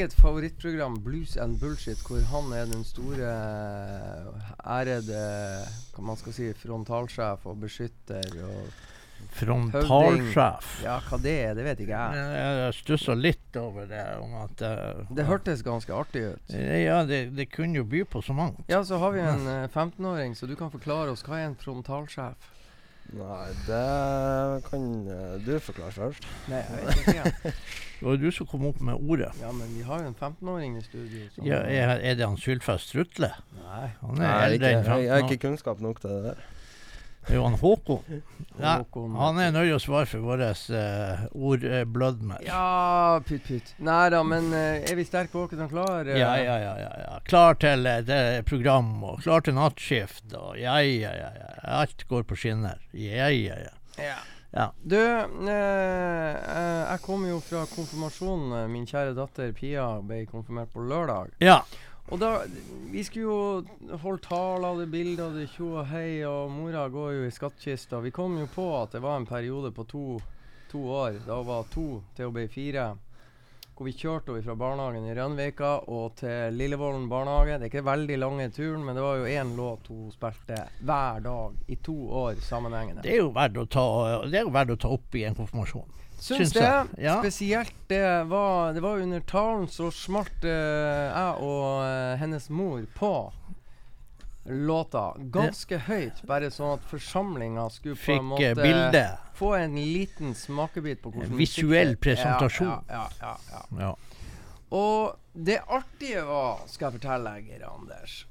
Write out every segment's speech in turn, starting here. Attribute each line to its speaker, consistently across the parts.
Speaker 1: Eget favorittprogram Blues and Bullshit, hvor han er den store eh, ærede hva man skal si frontalsjef og beskytter og
Speaker 2: Frontalsjef.
Speaker 1: Ja, hva det er, det vet ikke jeg.
Speaker 2: Jeg, jeg stussa litt over det. om at uh,
Speaker 1: Det hørtes ganske artig ut.
Speaker 2: Eh, Ja, det, det kunne jo by på så mangt.
Speaker 1: Ja, så har vi en eh, 15-åring, så du kan forklare oss hva er en frontalsjef?
Speaker 3: Nei, det kan eh, du forklare først.
Speaker 1: Nei, jeg vet ikke. Ja.
Speaker 2: Det var du som kom opp med ordet.
Speaker 1: Ja, men vi har jo en 15-åring i studio. som-
Speaker 2: Ja, er, er det han Sylfest Strutle?
Speaker 1: Nei.
Speaker 2: Han er
Speaker 3: Nei,
Speaker 2: eldre enn
Speaker 3: jeg, jeg har ikke kunnskap nok til det der.
Speaker 2: Det er jo han Håkon. Ja, han er nøye å svare for vår uh, ordblødmer.
Speaker 1: Ja, pytt pytt. Nei da, men eh, er vi sterke, og klar? eh?
Speaker 2: Ja, ja, ja, ja, ja. Klar til eh, program og klar til nattskift og ja, ja, ja, ja. Alt går på skinner. Ja, ja, ja.
Speaker 1: Ja.
Speaker 2: Ja.
Speaker 1: Du, eh, eh, jeg kommer jo fra konfirmasjonen. eh, Min kjære datter Pia ble konfirmert på lørdag.
Speaker 2: ja.
Speaker 1: Og da Vi skulle jo holde taler, det bilder, det tjo og hei, og mora går jo i skattkista. Vi kom jo på at det var en periode på to, to år. Da hun var to til hun ble fire. Hvor vi kjørte henne fra barnehagen i Rønvika og til Lillevollen barnehage. Det er ikke veldig lange turen, men det var jo én låt hun spilte hver dag i to år sammenhengende.
Speaker 2: Det er jo verdt å ta, det er jo verdt å ta opp i en konfirmasjon.
Speaker 1: Syns
Speaker 2: Syns
Speaker 1: det.
Speaker 2: ja.
Speaker 1: Spesielt det var Det var under talen så smalt uh, jeg og uh, hennes mor på låta ganske høyt, bare sånn at forsamlinga skulle på en måte
Speaker 2: eh, bilde.
Speaker 1: få en liten smakebit på hvordan
Speaker 2: En visuell presentasjon.
Speaker 1: Ja, ja, ja, ja. Og det artige var, skal jeg fortelle deg, Anders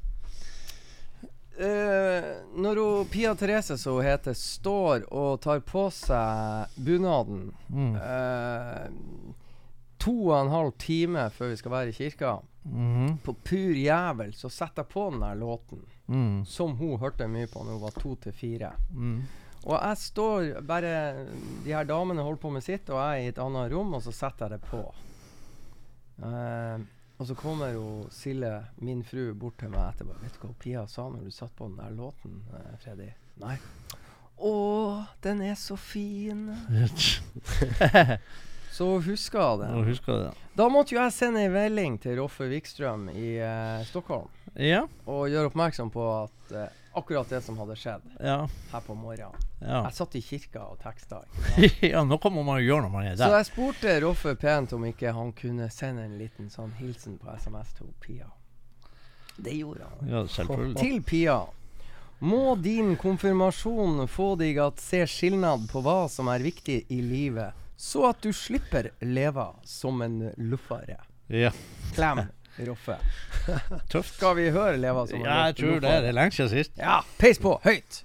Speaker 1: Eh, Når hun, Pia Therese, som hun heter, står og tar på seg bunaden
Speaker 2: Mm.
Speaker 1: uh, to og en halv time før vi skal være i kirka,
Speaker 2: Mhm.
Speaker 1: på pur jævel, så setter jeg på den der låten.
Speaker 2: Mm.
Speaker 1: Som hun hørte mye på når hun var to til fire.
Speaker 2: Mm.
Speaker 1: Og jeg står bare De her damene holder på med sitt, og jeg er i et annet rom, og så setter jeg det på. Eh, og så kommer jo Silje, min fru, bort til meg etterpå. 'Vet du hva Pia sa når du satt på den der låten, eh, Freddy?' Nei. Å, den er så fin. Så huska
Speaker 2: Nå
Speaker 1: det.
Speaker 2: husker jeg det.
Speaker 1: Da måtte jo jeg sende ei melding til Roffe Wikstrøm i eh, Stockholm
Speaker 2: Ja.
Speaker 1: og gjøre oppmerksom på at eh, akkurat det som hadde skjedd
Speaker 2: Ja.
Speaker 1: her på morgenen
Speaker 2: Ja.
Speaker 1: Jeg satt i kirka og teksta.
Speaker 2: ja, noe må man jo gjøre når man er der.
Speaker 1: Så jeg spurte Roffe pent om ikke han kunne sende en liten sånn hilsen på SMS til Pia. Det gjorde han.
Speaker 2: Ja, selvfølgelig.
Speaker 1: Til Pia. Må din konfirmasjon få deg at se skilnad på hva som er viktig i livet, så at du slipper leve som en luffare.
Speaker 2: Ja.
Speaker 1: Klem, Roffe.
Speaker 2: Tøft.
Speaker 1: Skal vi høre 'Leva som en
Speaker 2: Ja, jeg tror det. Det er lenge siden sist.
Speaker 1: Ja, peis på, høyt!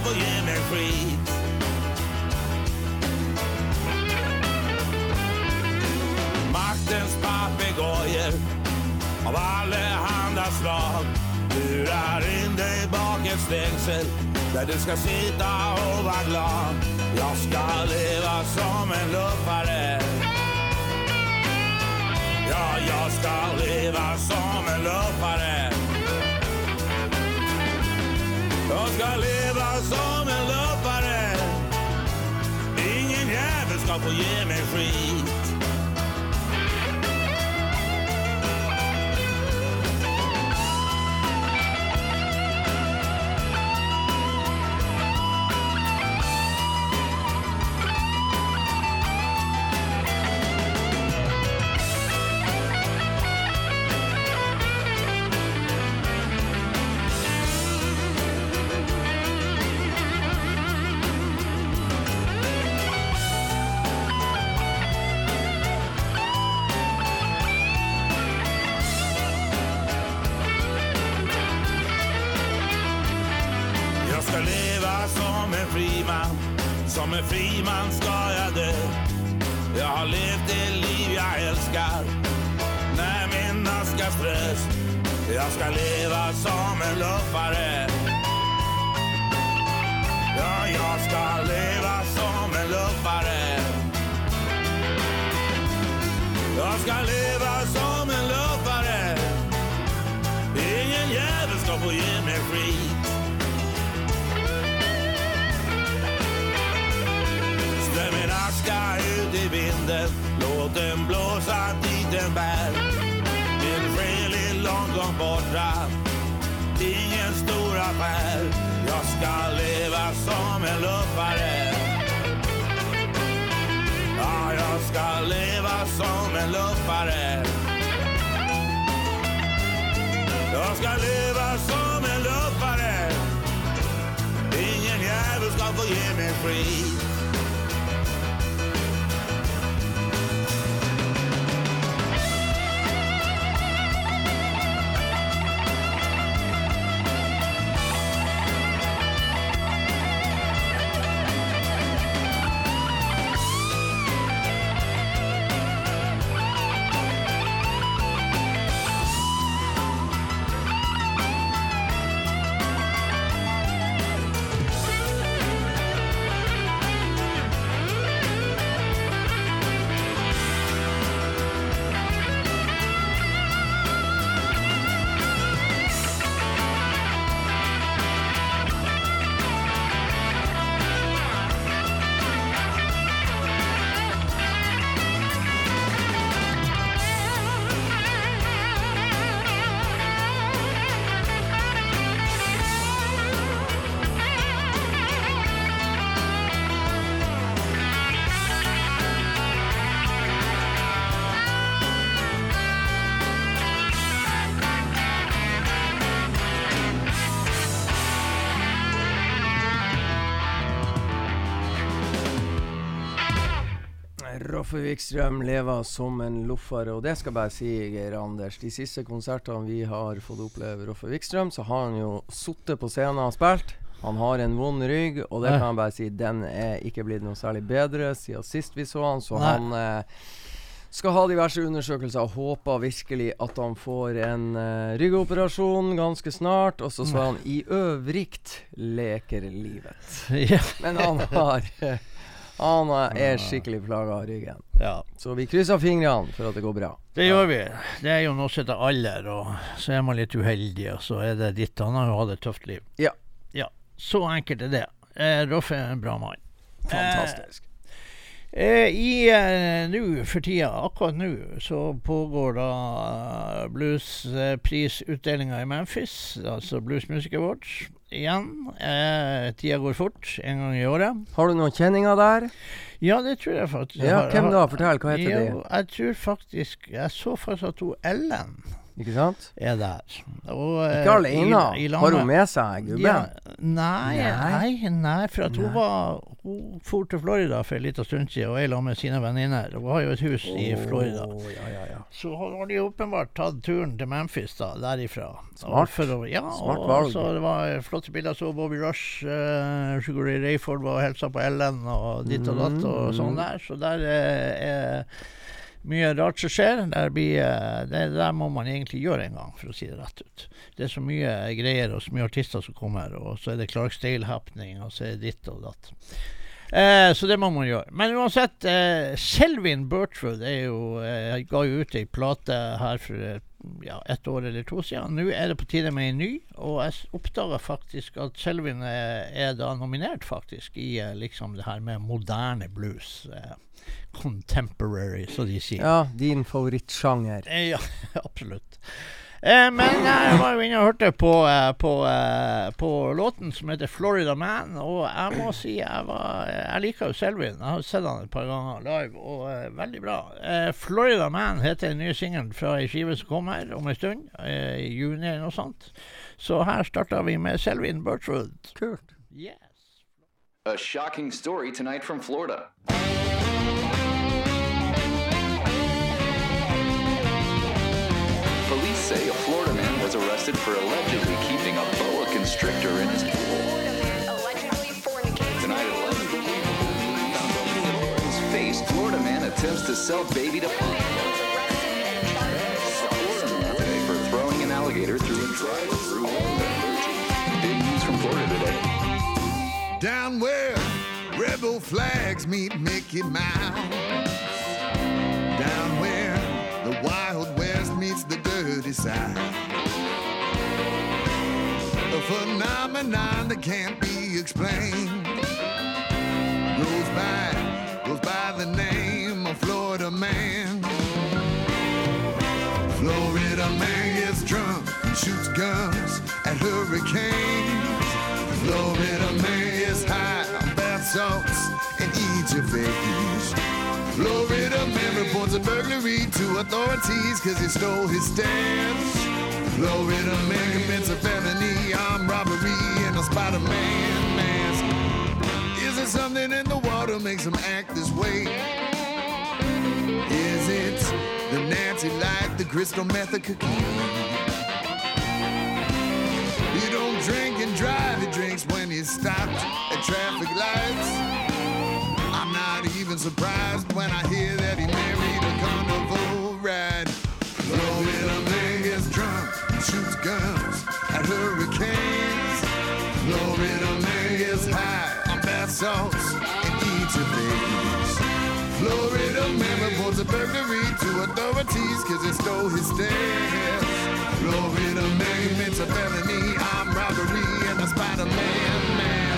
Speaker 4: Skit Maktens papegojor av allehanda slag lurar in dig bak ett stängsel där du ska sitta och vara glad. Jag ska leva som en luffare. Ja, jag ska leva som en luffare. Jag ska leva som en luffare. Ingen jävel ska få ge mig skit. Långt borta. Ingen stor affär
Speaker 5: Jag ska leva som en luffare. Ja, jag ska leva som en luffare. Jag ska leva som en luffare. Ingen jävel ska få ge mig skit
Speaker 1: Roffe Wikstrøm lever som en loffare, og det skal bare si, Geir Anders. De siste konsertene vi har fått oppleve Roffe Wikstrøm, så har han jo sittet på scenen og spilt. Han har en vond rygg, og det
Speaker 2: Nei.
Speaker 1: kan jeg bare si, den er ikke blitt noe særlig bedre siden sist vi så han, så
Speaker 2: Nei.
Speaker 1: han eh, skal ha diverse undersøkelser og håper virkelig at han får en eh, ryggoperasjon ganske snart. Og så skal han i øvrigt leker livet.
Speaker 2: Ja.
Speaker 1: Men han har eh, Han er skikkelig plaga av ryggen.
Speaker 2: ja.
Speaker 1: Så vi krysser fingrene for at det går bra.
Speaker 2: Det gjør vi. Det er jo noe som heter alder, og så er man litt uheldig, og så er det ditt. Han har jo hatt et tøft liv.
Speaker 1: Ja.
Speaker 2: Ja, Så enkelt er det. Eh, Rolf er en bra mann.
Speaker 1: Fantastisk.
Speaker 2: Eh, I eh, nå for tida, akkurat nå, så pågår da eh, bluesprisutdelinga i Memphis, altså Blues Music Awards. Igjen. Eh, tida går fort, en gang i året.
Speaker 1: Har du noen kjenninger der?
Speaker 2: Ja, det tror jeg faktisk.
Speaker 1: Ja, hvem da? Fortell, hva heter
Speaker 2: jo,
Speaker 1: de?
Speaker 2: Jeg tror faktisk Jeg så faktisk at hun Ellen
Speaker 1: Ikke sant?
Speaker 2: er der. Og, eh,
Speaker 1: Ikke alene.
Speaker 2: i- i
Speaker 1: Har hun med seg gubben?
Speaker 2: Ja, nei,
Speaker 1: Nei.
Speaker 2: nei, for at hun var Hun for til Florida for en liten stund siden og er sammen med sine venninner. Hun har jo et hus i Florida.
Speaker 1: Ja, ja, ja.
Speaker 2: Så har de åpenbart tatt turen til Memphis da, derifra.
Speaker 1: Smart.
Speaker 2: Og å, ja,
Speaker 1: Smart
Speaker 2: og,
Speaker 1: valg.
Speaker 2: Så det var flotte bilder. Så Bobby Rush, uh, Sugar Ray Rayford var og hilsa på Ellen og ditt og datt og
Speaker 1: Mm.
Speaker 2: sånn der. Så der uh, er mye rart som skjer. Der, blir, det der må man egentlig gjøre en gang, for å si det rett ut. Det er så mye greier og så mye artister som kommer, og så er det Clark Stale-happening, og så er det ditt og datt. Eh, så det må man gjøre. Men uansett, eh, Selvin Bertrud er jo, eh, ga jo ut ei plate her for eh, ja, ett år eller to siden. Nå er det på tide med en ny, og jeg oppdaga faktisk at Selvin er, er da nominert faktisk i eh, liksom det her med moderne blues. Eh, contemporary, så de sier.
Speaker 1: ja, din favorittsjanger.
Speaker 2: Eh, Ja, absolutt. Eh, men jeg var jo inne og hørte på, eh, på, eh, på låten som heter 'Florida Man', og jeg må si jeg, var, jeg liker jo Selvin. Jeg har sett han et par ganger live, og eh, veldig bra. Eh, 'Florida Man' heter den nye singelen fra ei skive som kommer om en stund, eh, i juni eller noe sånt. Så her starta vi med Selvin Bertrud.
Speaker 1: Kult.
Speaker 2: Yes.
Speaker 6: A shocking story tonight from Florida. Say a Florida man was arrested for allegedly keeping a boa constrictor in his pool.
Speaker 7: Allegedly fornicating.
Speaker 6: Tonight at 11, found on his face, Florida man attempts to sell baby to punk. Florida man today for throwing an alligator through a drive-through window. Big news from Florida today.
Speaker 8: Down where rebel flags meet Mickey Mouse. A phenomenon that can't be explained. Goes by, reports burglary to authorities cause he stole his stance. Florida man commits a felony, armed robbery in a Spider-Man mask. Is there something in the water makes him act this way? Is it the Nancy light, the crystal meth, or cocaine? He don't drink and drive, he drinks when he's stopped at traffic lights. I'm not even surprised when I hear that he married Little mammy a burglary to authorities cause they stole his dance. Glory to Mary, it's a felony. I'm robbery and a Spider-Man man.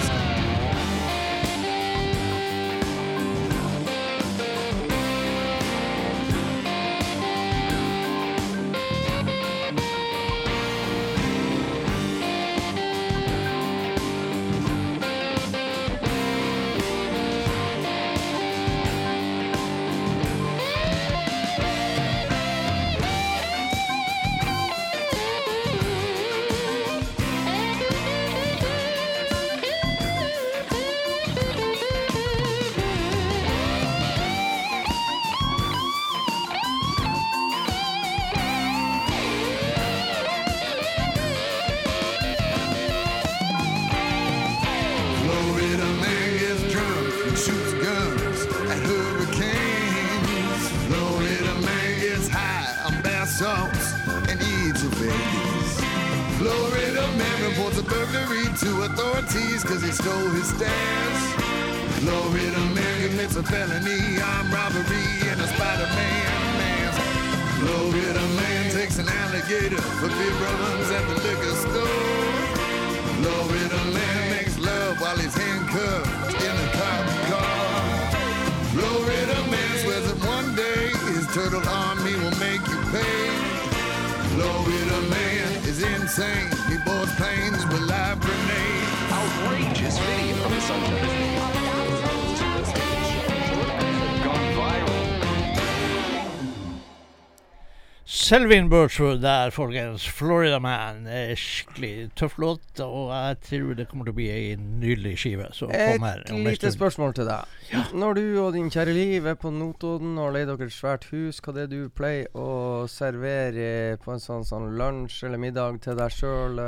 Speaker 2: Selvin Birchwood der, folkens. Florida Man. Eh, Skikkelig tøff låt, og jeg tror det kommer til å bli ei nydelig skive.
Speaker 1: Et lite spørsmål til deg. Når du og din kjære Liv er på Notodden og leier dere et svært hus, hva det er du pleier å servere på en sånn, sånn lunsj eller middag til deg sjøl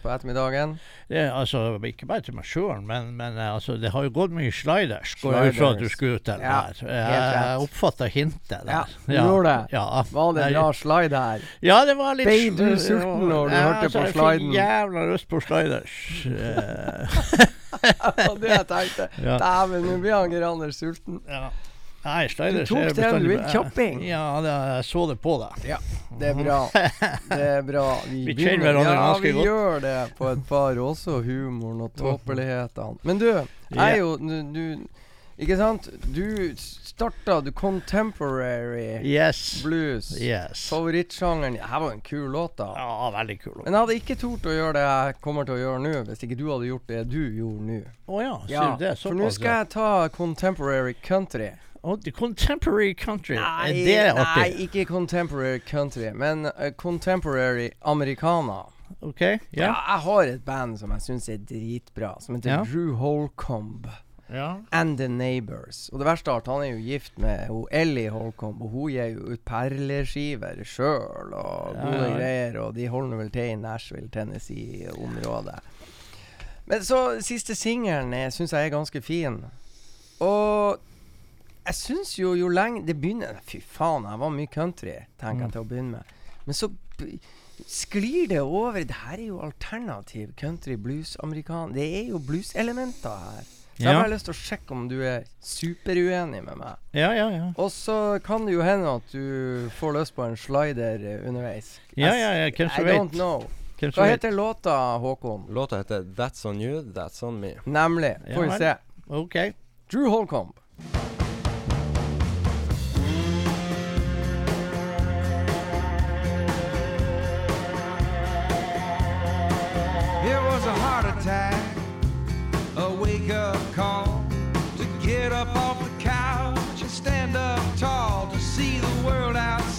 Speaker 1: på ettermiddagen?
Speaker 2: Det altså ikke bare til meg sjøl, men, men eh, altså, det har jo gått mye sliders. Går jeg ut fra at du skulle ut der.
Speaker 1: Ja.
Speaker 2: Jeg, jeg oppfatta hintet der.
Speaker 1: Ja, du gjorde det.
Speaker 2: Ja.
Speaker 1: Var det
Speaker 2: en
Speaker 1: bra slide her?
Speaker 2: Ja, det var litt
Speaker 1: Ble du sulten når du
Speaker 2: ja,
Speaker 1: hørte
Speaker 2: altså,
Speaker 1: på
Speaker 2: Jeg
Speaker 1: sliden?
Speaker 2: jævla lyst på sliders.
Speaker 1: Det var det jeg tenkte.
Speaker 2: Ja.
Speaker 1: Dæven, nå blir han Geir Anders sulten.
Speaker 2: ja. Nei, sliders
Speaker 1: tok
Speaker 2: er
Speaker 1: du vil kjapping.
Speaker 2: Ja, det, jeg så det på deg.
Speaker 1: Ja, det er bra. Det er bra.
Speaker 2: Vi kjenner
Speaker 1: begynner-
Speaker 2: hverandre
Speaker 1: ja,
Speaker 2: ganske
Speaker 1: vi
Speaker 2: godt.
Speaker 1: gjør det på et par, også humoren og tåpelighetene. Men du, jeg er jo du, du Ikke sant? Du starta du contemporary
Speaker 2: Yes.
Speaker 1: blues.
Speaker 2: Yes.
Speaker 1: Favorittsjangeren. Det her var en kul låt, da.
Speaker 2: Ja, veldig kul. låt.
Speaker 1: Men jeg hadde ikke tort å gjøre det jeg kommer til å gjøre nå, hvis ikke du hadde gjort det du gjorde nå.
Speaker 2: ja, sier
Speaker 1: Ja,
Speaker 2: du det?
Speaker 1: for nå skal jeg ta contemporary country.
Speaker 2: Oh, contemporary country,
Speaker 1: Nei,
Speaker 2: er det
Speaker 1: nei, ikke contemporary country, men uh, contemporary americana.
Speaker 2: OK?
Speaker 1: Ja.
Speaker 2: Ja.
Speaker 1: jeg har et band som jeg syns er dritbra, som heter
Speaker 2: Ja.
Speaker 1: Drew Holcomb
Speaker 2: ja.
Speaker 1: and The Neighbors. Og det verste er at han er jo gift med hun Ellie Holcomb, og hun gir jo ut perleskiver sjøl og
Speaker 2: Ja,
Speaker 1: gode greier, og de holder vel til i Nashville, Tennessee-området. Men så siste singelen syns jeg er ganske fin. Og jeg syns jo jo lenge Det begynner Fy faen, jeg var mye country, tenker
Speaker 2: Mm.
Speaker 1: jeg til å begynne med. Men så sklir det over. Det her er jo alternativ country blues amerikan. Det er jo blueselementer her. Så jeg har bare lyst til å sjekke om du er superuenig med meg.
Speaker 2: Ja, ja, ja.
Speaker 1: Og så kan det jo hende at du får lyst på en slider underveis.
Speaker 2: Ja, ja, ja, kanskje
Speaker 1: I don't know. Hva heter låta, Håkon?
Speaker 3: Låta heter That's On You, That's On Me.
Speaker 1: Nemlig.
Speaker 2: Ja
Speaker 1: Får vi se.
Speaker 2: OK.
Speaker 1: Drew Holcomb.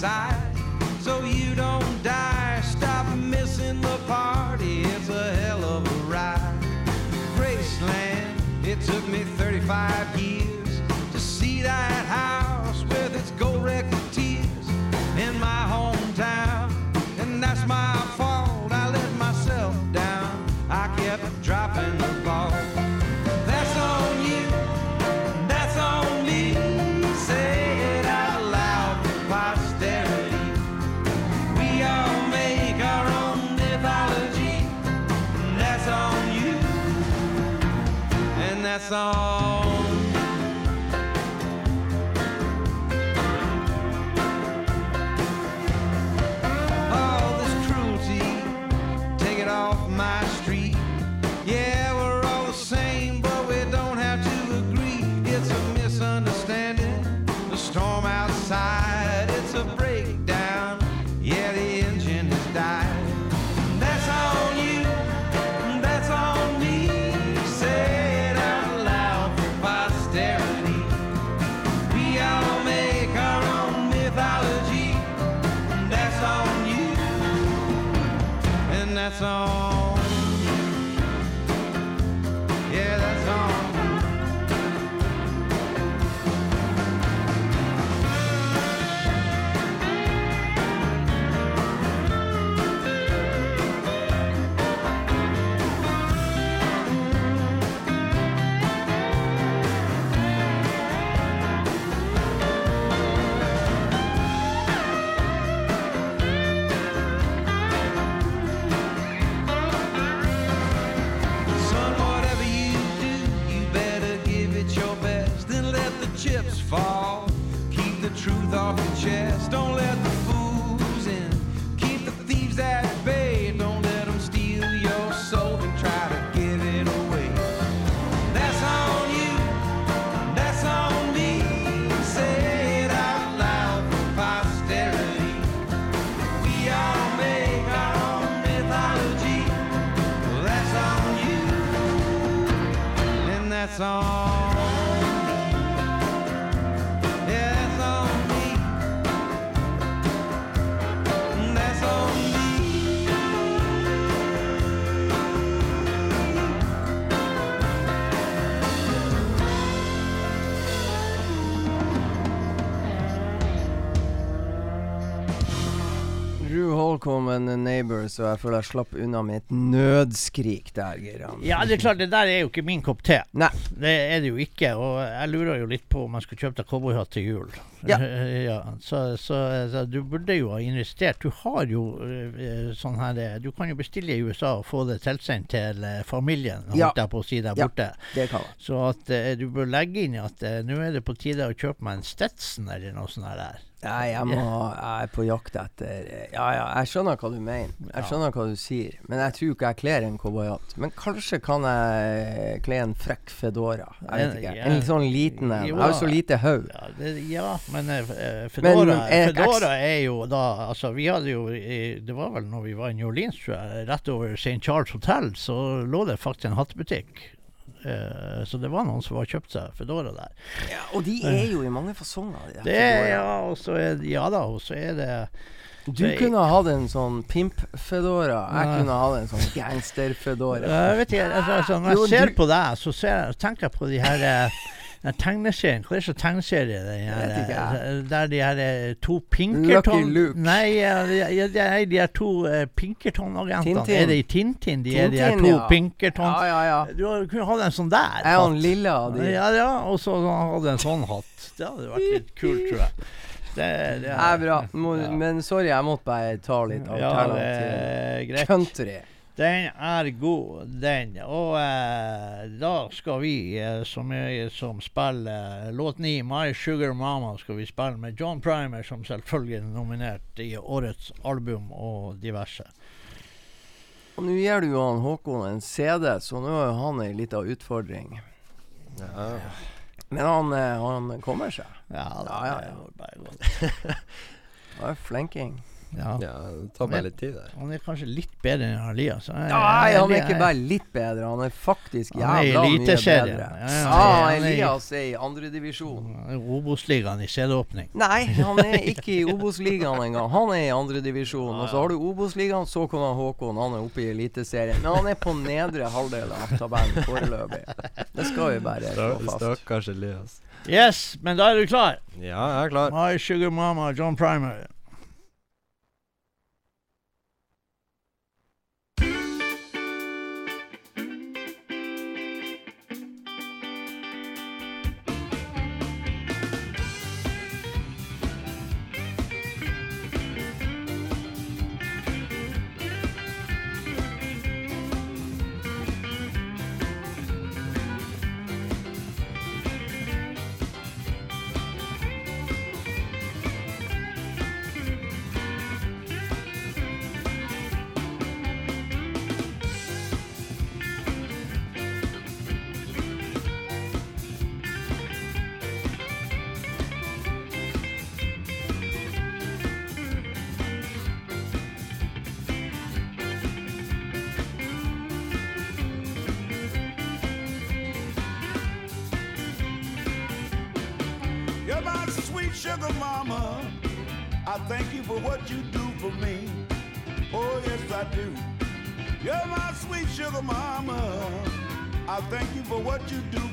Speaker 9: size so you don't die. Stop missing the party, it's a hell of a ride. Graceland, it took me
Speaker 10: 35 years. Og jeg føler jeg slapp unna med et nødskrik der, Geir.
Speaker 2: Ja, det er klart, det der er jo ikke min kopp te.
Speaker 10: Nei.
Speaker 2: Det er det jo ikke. Og jeg lurer jo litt på om jeg skulle kjøpt deg cowboyhatt til jul.
Speaker 10: Ja.
Speaker 2: ja så, så, så du burde jo ha investert. Du har jo eh, sånn her eh, Du kan jo bestille i USA og få det tilsendt til eh, familien, holdt
Speaker 10: Ja.
Speaker 2: jeg på å si der
Speaker 10: Ja. Det kan jeg.
Speaker 2: Så at du bør legge inn at nå er det på tide å kjøpe meg en Stetson eller noe sånt der.
Speaker 10: Nei, jeg, må, jeg er på jakt etter Ja, ja, jeg skjønner hva du mener. Jeg skjønner hva du sier. Men jeg tror ikke jeg kler en cowboyhatt. Men kanskje kan jeg kle en frekk fedora. Jeg vet ikke. En sånn liten en. Jeg har jo så lite hode.
Speaker 2: Ja, ja men eh, Fedora,
Speaker 10: Men,
Speaker 2: Fedora er jo da Altså, vi hadde jo Det var vel når vi var i New Orleans, tror jeg, rett over St. Charles Hotel, så lå det faktisk en hattebutikk. Eh, så det var noen som har kjøpt seg Fedora der.
Speaker 10: Ja, og de er jo i mange fasonger. De
Speaker 2: Det ja, og så er, ja da, og så er det
Speaker 10: Du kunne ha hatt en sånn pimp-fedora. Jeg kunne ha hatt en sånn gangster-fedora.
Speaker 2: Jeg vet ikke, altså, altså, Når
Speaker 10: Jo,
Speaker 2: jeg ser på deg, så ser, tenker jeg på de her eh, den tegneserien. Hva er det som tegneserie? Den her,
Speaker 10: Vet ikke
Speaker 2: eh, der de her eh, to Pinkerton
Speaker 10: Lucky Luke.
Speaker 2: Nei, ja, de, de, er- de er to uh, Pinkerton-agentene.
Speaker 10: Tintin.
Speaker 2: Er det i Tintin? De er de her
Speaker 10: Tintin,
Speaker 2: to
Speaker 10: ja.
Speaker 2: Pinkerton
Speaker 10: Ja, ja, ja.
Speaker 2: Du kunne hatt en sånn der.
Speaker 10: Og han av de.
Speaker 2: Ja, ja, og så hadde en sånn hatt. Det hadde vært litt kult, tror jeg. Det, det
Speaker 10: Det er bra. Må,
Speaker 2: Ja.
Speaker 10: Men sorry, jeg måtte bare ta litt
Speaker 2: Ja, det
Speaker 10: alternativ.
Speaker 2: er greit.
Speaker 10: Country.
Speaker 2: Den er god, den. Og eh, da skal vi, eh, som, er, som spiller eh, låt ni, 'My Sugar Mama', skal vi spille med John Primer, som selvfølgelig er nominert i årets album og diverse.
Speaker 10: Og nå gir du han Håkon en CD, så nå har han ei lita utfordring.
Speaker 3: Ja.
Speaker 10: Men han, eh, han kommer seg.
Speaker 2: Ja,
Speaker 10: Ja, ja, ja.
Speaker 2: det går bare godt.
Speaker 10: det er flenking.
Speaker 2: Ja.
Speaker 3: Ja, det tar bare litt tid der.
Speaker 2: Han er kanskje litt bedre enn Elias.
Speaker 1: Nei, han er ikke bare litt bedre, han er faktisk
Speaker 2: Han er
Speaker 1: jævla mye bedre.
Speaker 2: Ja, ja,
Speaker 1: Ja,
Speaker 2: han
Speaker 1: Elias er i andredivisjon.
Speaker 2: Obos-ligaen i serieåpning.
Speaker 1: Nei, han er ikke i Obos-ligaen engang. Han er i andredivisjon. Og så har du Obos-ligaen, så kommer Håkon. Han er oppe i Eliteserien. Men han er på nedre halvdel av tabellen foreløpig. Det skal vi bare slå fast.
Speaker 3: Stakkars Elias.
Speaker 2: Yes, men da er du klar.
Speaker 3: Ja, jeg er klar.
Speaker 2: My Sugar Mama, John Primer.
Speaker 5: Sugar mama. I thank you for what you do for me. Oh, yes, I do. You're my sweet sugar mama. I thank you for what you do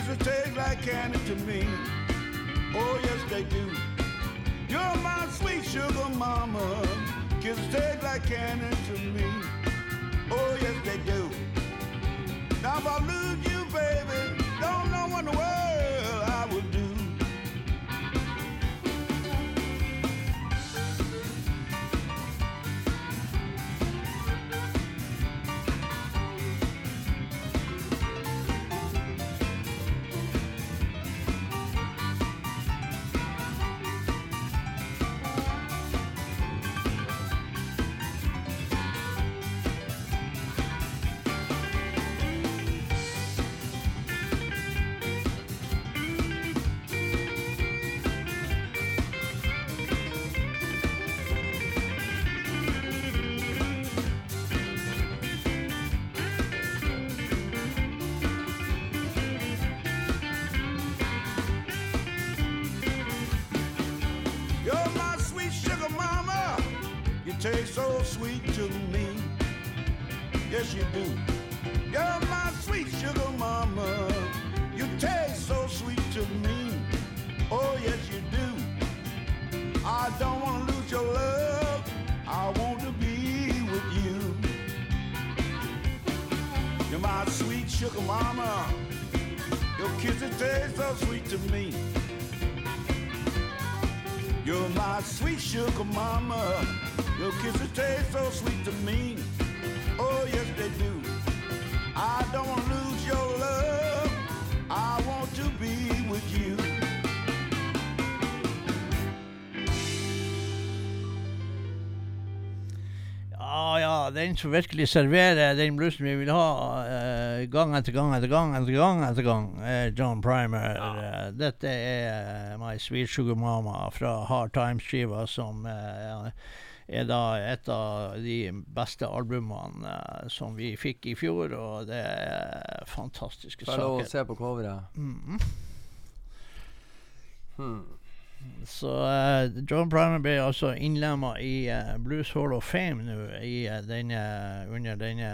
Speaker 5: Kisses taste like candy to me. Oh, yes, they do. You're my sweet sugar mama. Kisses taste like candy to me. Oh, yes, they do. Now, if I lose you, baby, don't know in the world
Speaker 2: den som virkelig serverer den bluesen vi vil ha uh, gang etter gang etter gang etter gang, etter gang er John Primer. Eh, dette er My Sweet Sugar Mama fra Hard Times-skiva, som eh, er da et av de beste albumene som vi fikk i fjor, og det er fantastiske
Speaker 11: saker Bare å se på coveret?
Speaker 2: Mhm.
Speaker 11: Hmm.
Speaker 2: Så uh, John Primer ble altså innlemma i uh, Blues Hall of Fame nå denne, under denne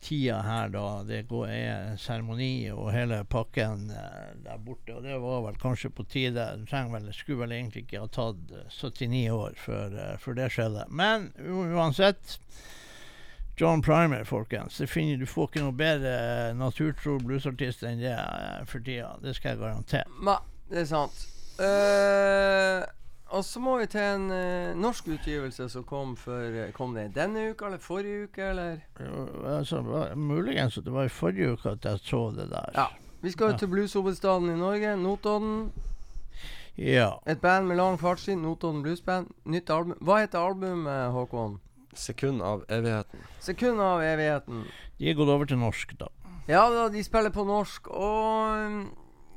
Speaker 2: tida her, da. Det går, er seremoni og hele pakken der borte. Og det var vel kanskje på tide. Vel, skulle vel egentlig ikke ha tatt eh, 79 år før, før det skjedde. Men uansett. John Primer, folkens. Det finner, du får ikke noe bedre naturtro bluesartist enn det for tida. Det skal jeg garantere.
Speaker 11: Ma, det er sant. Eh, og så må vi til en uh, norsk utgivelse som kom for eh, Kom det denne uka eller forrige uke, eller?
Speaker 2: Jo, Altså, hva- muligens at det var i forrige uke at jeg så det der.
Speaker 11: Ja. Vi skal jo
Speaker 2: Ja.
Speaker 11: til blueshovedstaden i Norge, Notodden.
Speaker 2: Ja.
Speaker 11: Et band med lang fartstid, Notodden Bluesband. Nytt album. Hva heter albumet, Håkon?
Speaker 3: Sekund av evigheten.
Speaker 11: 'Sekund av evigheten'.
Speaker 2: De er gått over til norsk, da.
Speaker 11: Ja da, de spiller på norsk, og um,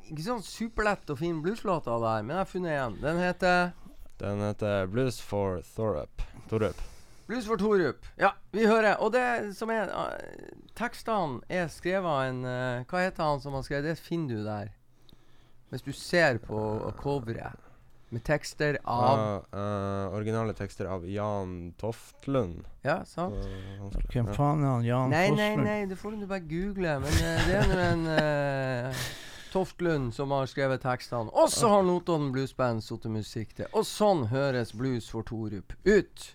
Speaker 11: Ikke sånn superlett å finne blueslåter der, men jeg har funnet en. Den heter
Speaker 3: Den heter Blues for Thorup. Thorup.
Speaker 11: Blues for Thorup. Ja, vi hører. Og det som er uh, Tekstene er skrevet av en uh, Hva heter han som har skrevet det? finner du der. Hvis du ser på coveret. Med tekster av
Speaker 3: eh, originale tekster av Jan Toftlund.
Speaker 11: Ja, sant?
Speaker 3: Så
Speaker 2: Hvem faen er han Jan
Speaker 11: Toftlund? Nei,
Speaker 2: nei,
Speaker 11: nei, det får du bare google. Men eh, det er nå en uh, Toftlund som har skrevet tekstene. Og så har Notodden Bluesband satt musikk til. Og sånn høres Blues for Torup ut.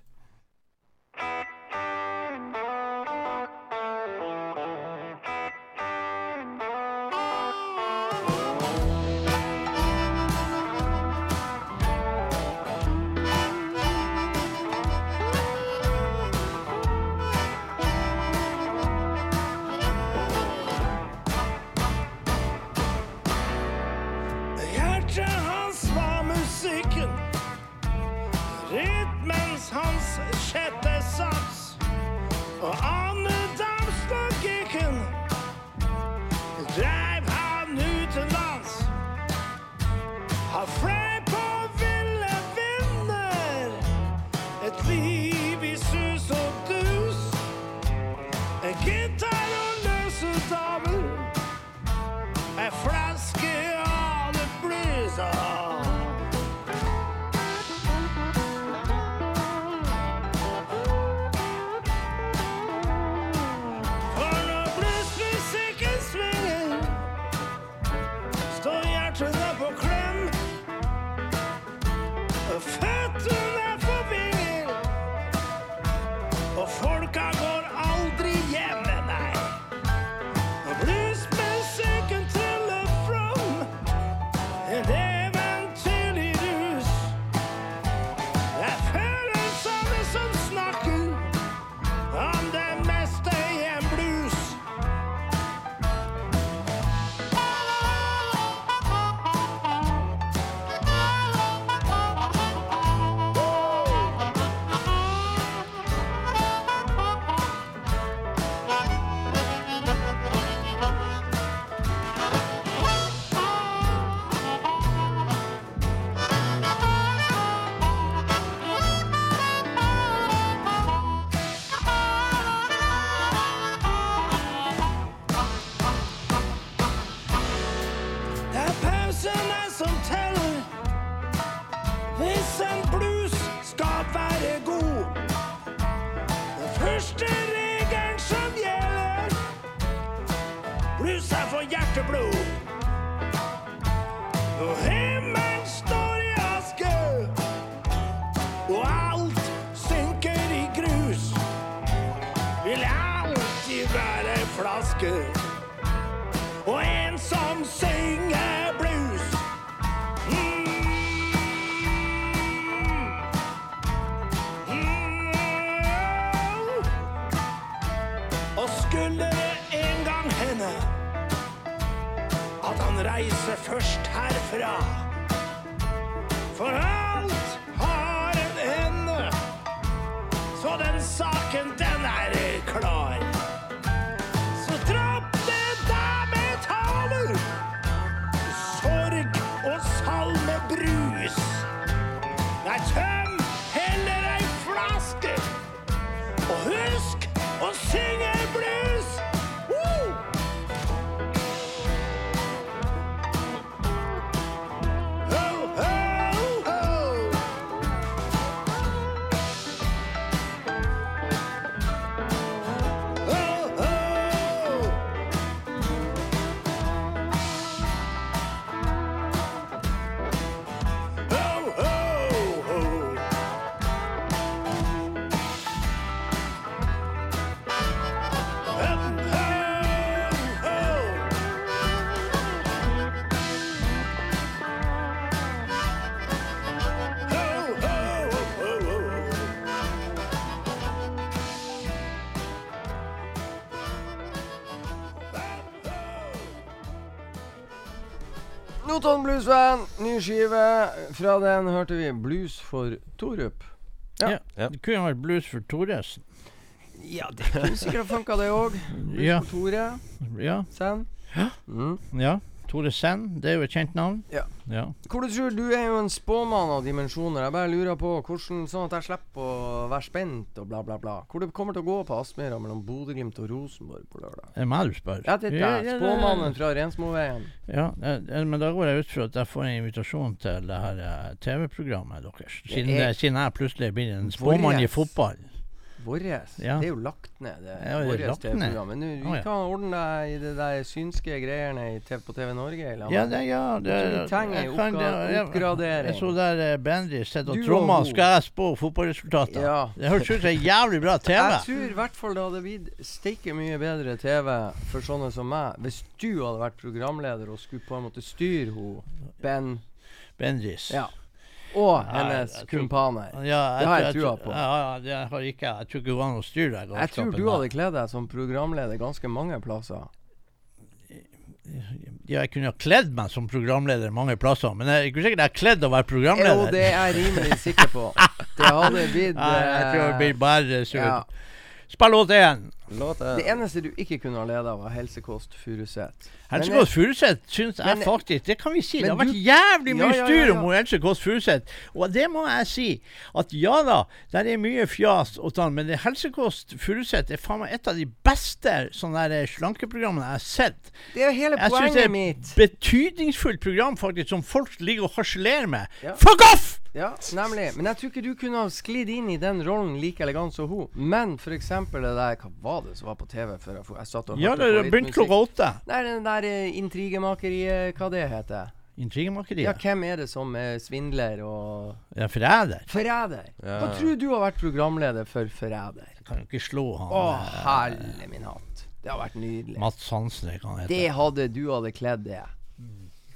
Speaker 1: Notodden Bluesband, ny skive. Fra den hørte vi Blues for Torup. Ja.
Speaker 2: Ja.
Speaker 3: Ja.
Speaker 2: Det kunne vært blues for Thoresen.
Speaker 1: Ja, det kunne sikkert funka, det òg. Blues
Speaker 2: Ja.
Speaker 1: for Tore.
Speaker 2: Ja.
Speaker 1: Sen.
Speaker 2: Ja.
Speaker 1: Mm.
Speaker 2: ja. Tore Sen, det er jo et kjent navn.
Speaker 1: Ja.
Speaker 2: ja.
Speaker 1: Hvor du tror Du er jo en spåmann av dimensjoner. Jeg bare lurer på hvordan Sånn at jeg slipper å være spent og bla, bla, bla. Hvor det kommer til å gå på Aspmyra mellom Bodø-Glimt og Rosenborg på lørdag.
Speaker 2: Er det meg du spør?
Speaker 1: Ja, det er deg.
Speaker 2: ja,
Speaker 1: Spåmannen fra Rensmoveien.
Speaker 2: Ja, men da går jeg ut fra at jeg får en invitasjon til det her eh, TV-programmet deres. Siden,
Speaker 1: er-
Speaker 2: siden jeg plutselig blir en spåmann i fotball.
Speaker 1: Vårres.
Speaker 2: Ja.
Speaker 1: Det er jo lagt ned, det.
Speaker 2: Ja, det er lagt ned.
Speaker 1: Men du, vi
Speaker 2: oh, ja.
Speaker 1: kan ordne deg i det der synske greiene i TV, på TV Norge. Eller?
Speaker 2: Ja, det, ja, det,
Speaker 1: vi trenger
Speaker 2: jo
Speaker 1: oppgradering.
Speaker 2: Jeg så der uh, Bendy sitter og trommer. Skal jeg spå fotballresultater?
Speaker 1: Ja.
Speaker 2: Det høres ut som en jævlig bra TV.
Speaker 1: Jeg tror i hvert fall det hadde blitt steike mye bedre TV for sånne som meg, hvis du hadde vært programleder og skulle på en måte styre hun Ben
Speaker 2: Bendys.
Speaker 1: ja, og hennes
Speaker 2: jeg
Speaker 1: kumpaner.
Speaker 2: Ja,
Speaker 1: Det har jeg trua på.
Speaker 2: Ja, ja, det har ikke jeg. Tror ikke det var noe styr der.
Speaker 1: Jeg tror du hadde kledd deg som programleder ganske mange plasser.
Speaker 2: Ja, jeg kunne ha kledd meg som programleder mange plasser, men jeg er ikke sikkert jeg kledd å være programleder.
Speaker 1: Jo, det er jeg rimelig sikker på. Det hadde blitt
Speaker 2: jeg tror det blir bare surt.
Speaker 1: ja.
Speaker 2: Spill låt én.
Speaker 1: Det eneste du ikke kunne ha leda, var Helsekost Furuset.
Speaker 2: Helsekost Furuset syns jeg
Speaker 1: men-
Speaker 2: faktisk Det kan vi si. Det har vært jævlig mye
Speaker 1: Ja, ja, ja,
Speaker 2: styr om helsekost furuset Kåss Furuseth. Og det må jeg si. At ja da, der er mye fjas og sånn, men det Furuset er faen meg et av de beste sånne der slankeprogrammene jeg har sett.
Speaker 1: Det er jo hele
Speaker 2: Jeg syns det er et betydningsfullt program faktisk som folk ligger og harselerer med.
Speaker 1: Ja.
Speaker 2: Fuck off!
Speaker 1: Ja, nemlig. Men jeg tror ikke du kunne ha sklidd inn i den rollen like elegant som hun. Men f.eks. det der Hva var det som var på TV før jeg, jeg satt og
Speaker 2: Ja,
Speaker 1: hørte
Speaker 2: det begynte klokka åtte.
Speaker 1: Nei, den der eh, intrigemakeriet, hva det heter.
Speaker 2: Intrigemakeriet?
Speaker 1: Ja, hvem er det som er svindler og
Speaker 2: Ja, forræder.
Speaker 1: Forræder.
Speaker 3: Ja.
Speaker 1: Hva tror du har vært programleder for Forræder?
Speaker 2: Kan jo ikke slå han
Speaker 1: Å,
Speaker 2: eh,
Speaker 1: helle min hatt. Det har vært nydelig.
Speaker 2: Mats Hansen, det kan han hete.
Speaker 1: Det hadde du hadde kledd det.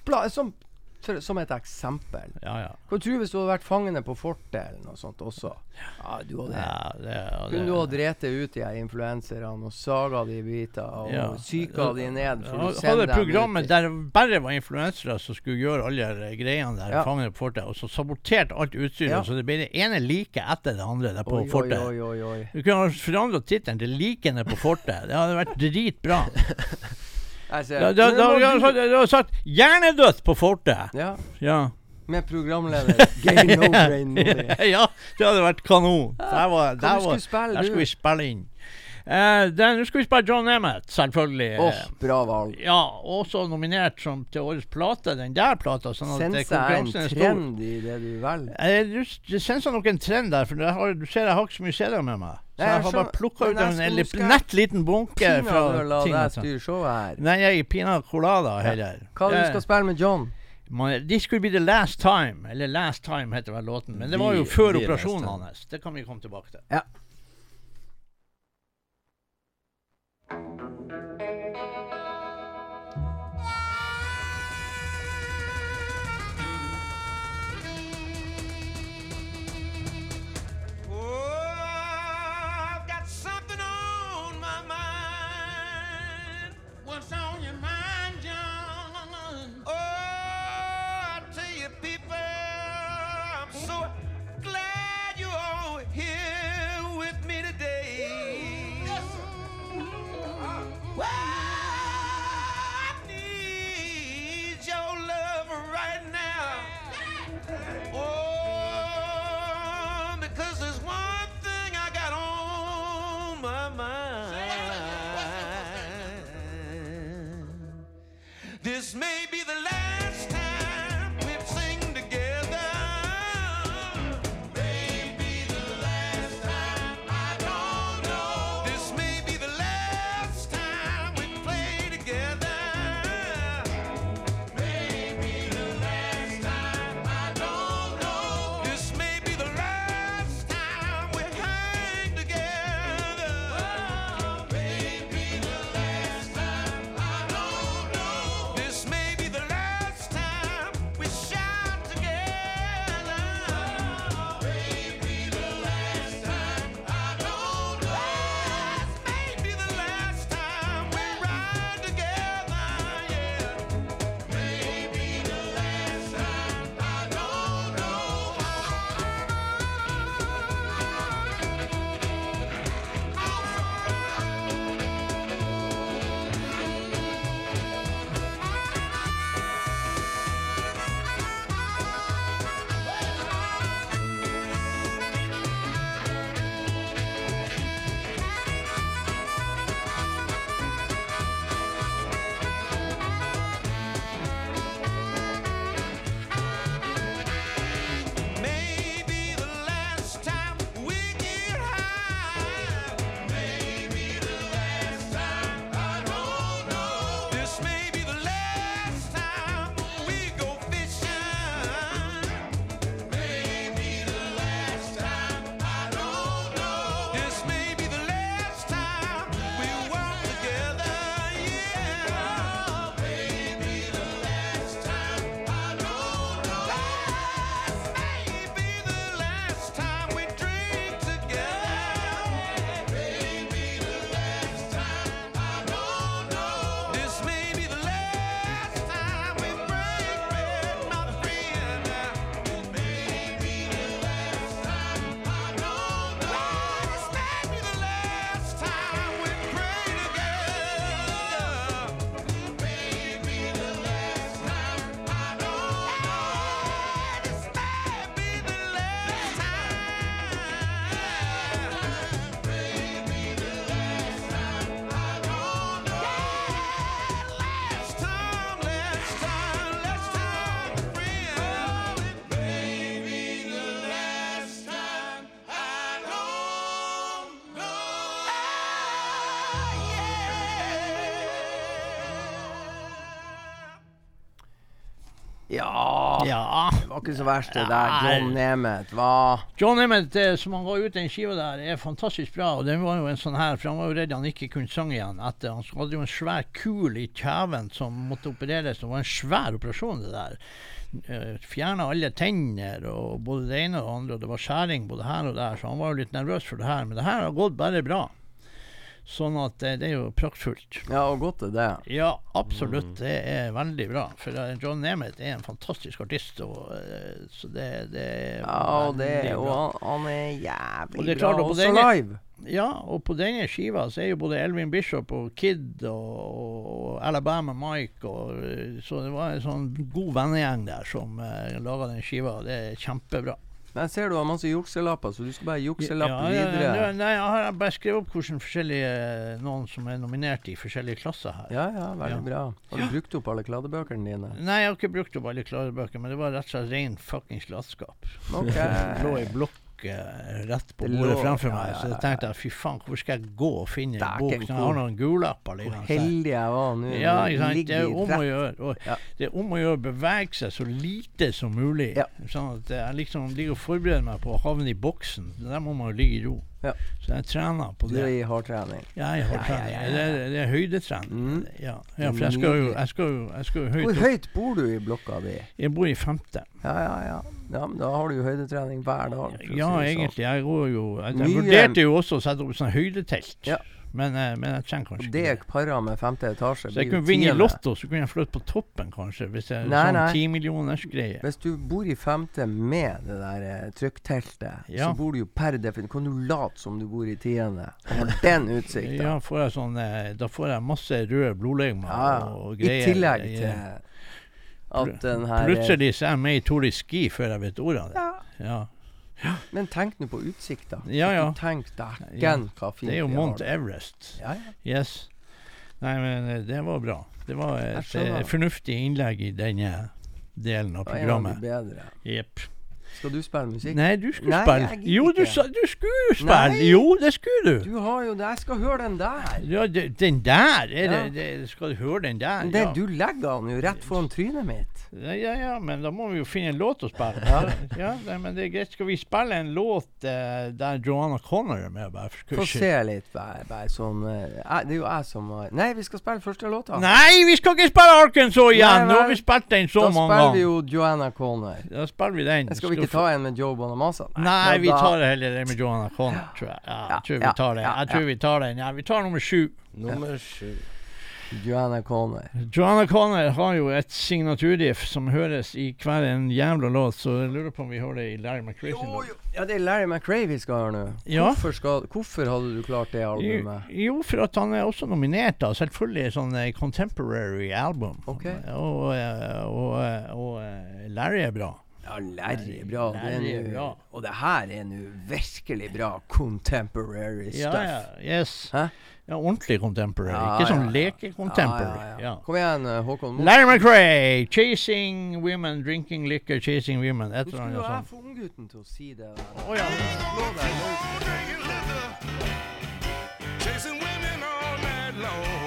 Speaker 1: Bla, som, for, som et eksempel.
Speaker 2: Ja, ja.
Speaker 1: Hva tror du hvis du hadde vært fangene på fortet eller noe sånt også? Ja, du hadde
Speaker 2: ja det, det,
Speaker 1: Kunne du ha drept ut de influenserne og saga de i biter og
Speaker 2: Ja.
Speaker 1: psyka de ned? For
Speaker 2: Ja, hadde programmet
Speaker 1: ut
Speaker 2: der det bare var influensere som skulle gjøre alle greiene der,
Speaker 1: Ja.
Speaker 2: fangene på fortet, og så saboterte alt utstyret, så det ble det ene liket etter det andre der på
Speaker 1: Oi,
Speaker 2: fortet.
Speaker 1: oi, oi.
Speaker 2: Du kunne ha forandra tittelen til 'Likene på fortet'. Det hadde vært dritbra.
Speaker 1: Jeg
Speaker 2: Da, da, da, da,
Speaker 1: du-
Speaker 2: har sagt 'Hjernedødt på fortet'.
Speaker 1: Ja,
Speaker 2: Ja.
Speaker 1: med programleder Gay No Brain
Speaker 2: ja, det hadde vært kanon. Der, var, der, var,
Speaker 1: spille,
Speaker 2: der skulle vi spille inn. Eh, Nå skal vi spille John Emmett, selvfølgelig.
Speaker 1: Oh, bra valg.
Speaker 2: Ja, også nominert som til årets plate, den der plata. Sånn at det-
Speaker 1: Sensa er en
Speaker 2: er
Speaker 1: trend i det du velger.
Speaker 2: Uh, du, du senser nok en trend der, for jeg har, du ser jeg har ikke så mye CD-er med meg. Så jeg
Speaker 1: jeg
Speaker 2: har bare plukka ut en nett liten bunke fra ting. sånn.
Speaker 1: styre showet her.
Speaker 2: Nei, jeg er Pina Colada heller.
Speaker 1: Hva er det du skal spille med John?
Speaker 2: This could be the last time. Eller Last Time heter vel låten. Men det var jo før operasjonen hans. Det kan vi komme tilbake til.
Speaker 1: Ja. Ja,
Speaker 2: Ja.
Speaker 1: det var ikke så verst det der. John Nemeth hva
Speaker 2: John Emmett, eh, som han ga ut den skiva der, er fantastisk bra. Og den var jo en sånn her, for han var jo redd han ikke kunne synge igjen etter. Han hadde jo en svær kul i kjeven som måtte opereres. Det var en svær operasjon, det der. Uh, Fjerna alle tenner og både det ene og det andre. Og det var skjæring både her og der, så han var jo litt nervøs for det her. Men det her har gått bare bra. Sånn at eh, det er jo praktfullt.
Speaker 1: Ja, og godt er det.
Speaker 2: Ja, absolutt. Det er veldig bra. For eh, John Nemeth er en fantastisk artist. Og, eh, så det, det er
Speaker 1: Ja, og, det, og han, han er jævlig
Speaker 2: Og det
Speaker 1: bra
Speaker 2: klart, og
Speaker 1: også
Speaker 2: denne-
Speaker 1: live.
Speaker 2: Ja, og på denne skiva så er jo både Elvin Bishop og Kid og, og Alabama Mike og Så det var en sånn god vennegjeng der som uh, laga den skiva. Det er kjempebra.
Speaker 1: Men ser du har masse jukselapper, så du skal bare jukselappe
Speaker 2: Ja, ja,
Speaker 1: videre.
Speaker 2: ja, nei, jeg har bare skrevet opp hvordan forskjellige noen som er nominert i forskjellige klasser her.
Speaker 1: Ja, ja, veldig
Speaker 2: Ja.
Speaker 1: bra. Har du brukt opp alle kladdebøkene dine?
Speaker 2: Nei, jeg har ikke brukt opp alle kladebøkene, men det var rett og slett ren fuckings latskap.
Speaker 1: Ok.
Speaker 2: Det lå i blokk eh, rett på
Speaker 1: Det
Speaker 2: bordet
Speaker 1: lå-
Speaker 2: fremfor
Speaker 1: ja,
Speaker 2: meg,
Speaker 1: ja,
Speaker 2: så jeg tenkte jeg, fy faen, hvor skal jeg gå og finne en bok
Speaker 1: som
Speaker 2: har noen gullapper
Speaker 1: Hvor
Speaker 2: liggende her?
Speaker 1: heldig jeg var nå.
Speaker 2: Ja? Det er om å gjøre.
Speaker 1: Ja.
Speaker 2: det er om å gjøre å bevege seg så lite som mulig.
Speaker 1: Ja.
Speaker 2: Sånn at jeg liksom ligger og forbereder meg på å havne i boksen. Der må man jo ligge i ro.
Speaker 1: Ja.
Speaker 2: Så jeg trener på
Speaker 1: Du
Speaker 2: det.
Speaker 1: er i hardtrening.
Speaker 2: Ja, jeg har
Speaker 1: Ja, ja,
Speaker 2: trening.
Speaker 1: ja, ja.
Speaker 2: Det, det er høydetrening.
Speaker 1: Mm.
Speaker 2: Ja. ja, for jeg skal jo, jeg skal jo, jeg skal jo høyt
Speaker 1: Hvor høyt bor du i blokka di?
Speaker 2: Jeg bor i femte.
Speaker 1: Ja, ja, ja. ja men da har du jo høydetrening hver dag.
Speaker 2: Ja,
Speaker 1: si sånn.
Speaker 2: egentlig. Jeg går jo Jeg, jeg vurderte jo også å sette opp sånn høydetelt.
Speaker 1: Ja.
Speaker 2: Men, eh, men jeg trenger kanskje ikke
Speaker 1: det para med femte etasje
Speaker 2: Så jeg kunne vinne i. Lotto, så kunne jeg flytte på toppen, kanskje. Hvis jeg
Speaker 1: Nei,
Speaker 2: sånn timillionersgreie.
Speaker 1: Hvis du bor i femte med det der eh, trykkteltet,
Speaker 2: Ja.
Speaker 1: så bor du jo per definisjon Kan du late som du bor i tiende? Har den utsikta.
Speaker 2: Ja, får jeg sånn, eh, da får jeg masse røde blodlegemer
Speaker 1: Ja,
Speaker 2: og
Speaker 1: I
Speaker 2: greier.
Speaker 1: tillegg
Speaker 2: Jeg-
Speaker 1: til at den her eh,
Speaker 2: Plutselig så er jeg med i Tour de Ski før jeg vet ordet av det. Ja.
Speaker 1: Men tenk nå på utsikta.
Speaker 2: Ja, ja.
Speaker 1: Tenk
Speaker 2: Ja.
Speaker 1: hva fint
Speaker 2: Det er jo Mount. Everest.
Speaker 1: Ja, ja.
Speaker 2: Yes. Nei, men eh, det var bra. Det var et eh, fornuftig innlegg i denne delen av
Speaker 1: var en av de bedre.
Speaker 2: Jepp.
Speaker 1: Skal du spille musikk?
Speaker 2: Nei, du skulle
Speaker 1: Nei,
Speaker 2: spille.
Speaker 1: jeg gidder
Speaker 2: Jo, du,
Speaker 1: ikke.
Speaker 2: sa, du skulle spille.
Speaker 1: Nei.
Speaker 2: Jo, det skulle du.
Speaker 1: Du har jo det. Jeg skal høre den der.
Speaker 2: Ja, de- den der, er
Speaker 1: Ja.
Speaker 2: det, det, skal du høre den der?
Speaker 1: Det,
Speaker 2: ja.
Speaker 1: Du legger den jo rett foran trynet mitt.
Speaker 2: Ja, ja, ja, men da må vi jo finne en låt å spille.
Speaker 1: Ja.
Speaker 2: Nei, men det er greit. Skal vi spille en låt eh, der Joanna Connor er med? Bare for
Speaker 1: Få
Speaker 2: skyld?
Speaker 1: se litt, bare, bare sånn eh, jeg, Det er jo jeg som har Nei, vi skal spille første låta.
Speaker 2: Nei, vi skal ikke spille Arkansas igjen!
Speaker 1: Nei,
Speaker 2: Nå har
Speaker 1: vel.
Speaker 2: vi spilt den så
Speaker 1: da
Speaker 2: mange
Speaker 1: spiller vi
Speaker 2: ganger.
Speaker 1: jo Joanna Conner.
Speaker 2: Da spiller vi den.
Speaker 1: Skal vi ikke ta en med Joe Bonamassa?
Speaker 2: Nei,
Speaker 1: Nei
Speaker 2: vi tar det heller en med Joe Anacona, tror jeg. Ja,
Speaker 1: Ja,
Speaker 2: jeg tror vi tar det. Jeg tror
Speaker 1: ja.
Speaker 2: vi tar den. Ja, vi tar nummer sju.
Speaker 3: Nummer sju.
Speaker 1: Joanna Conner.
Speaker 2: Joanna Connor har jo et signaturdiff som høres i hver en jævla låt, så jeg lurer på om vi hører det i Larry McRae sin låt.
Speaker 1: Ja, det er Larry McRae vi skal høre nå.
Speaker 2: Ja.
Speaker 1: Hvorfor, skal, hvorfor hadde du klart det albumet?
Speaker 2: jo, for at han er også nominert, da. Selvfølgelig sånn eh, contemporary album.
Speaker 1: Okay.
Speaker 2: Og, og, og, eh, og eh, Larry er bra.
Speaker 1: Ja, Larry er bra. Det er
Speaker 2: Larry er.
Speaker 1: Og det her er nå virkelig bra contemporary
Speaker 2: Ja,
Speaker 1: stuff.
Speaker 2: ja, yes.
Speaker 1: Hæ?
Speaker 2: Ja, ordentlig contemporary.
Speaker 1: Ja,
Speaker 2: Ikke sånn leke-contemporary.
Speaker 1: Ja, ja,
Speaker 2: Ja,
Speaker 1: ja. Kom igjen, eh, Håkon. Moe.
Speaker 2: Larry McRae, 'Chasing Women, Drinking Liquor, Chasing Women'. Et eller
Speaker 1: annet sånt. jo
Speaker 2: skulle
Speaker 1: jeg få unggutten til å si det.
Speaker 2: Oh, ja.
Speaker 1: Slå deg.
Speaker 5: Chasing women all night long.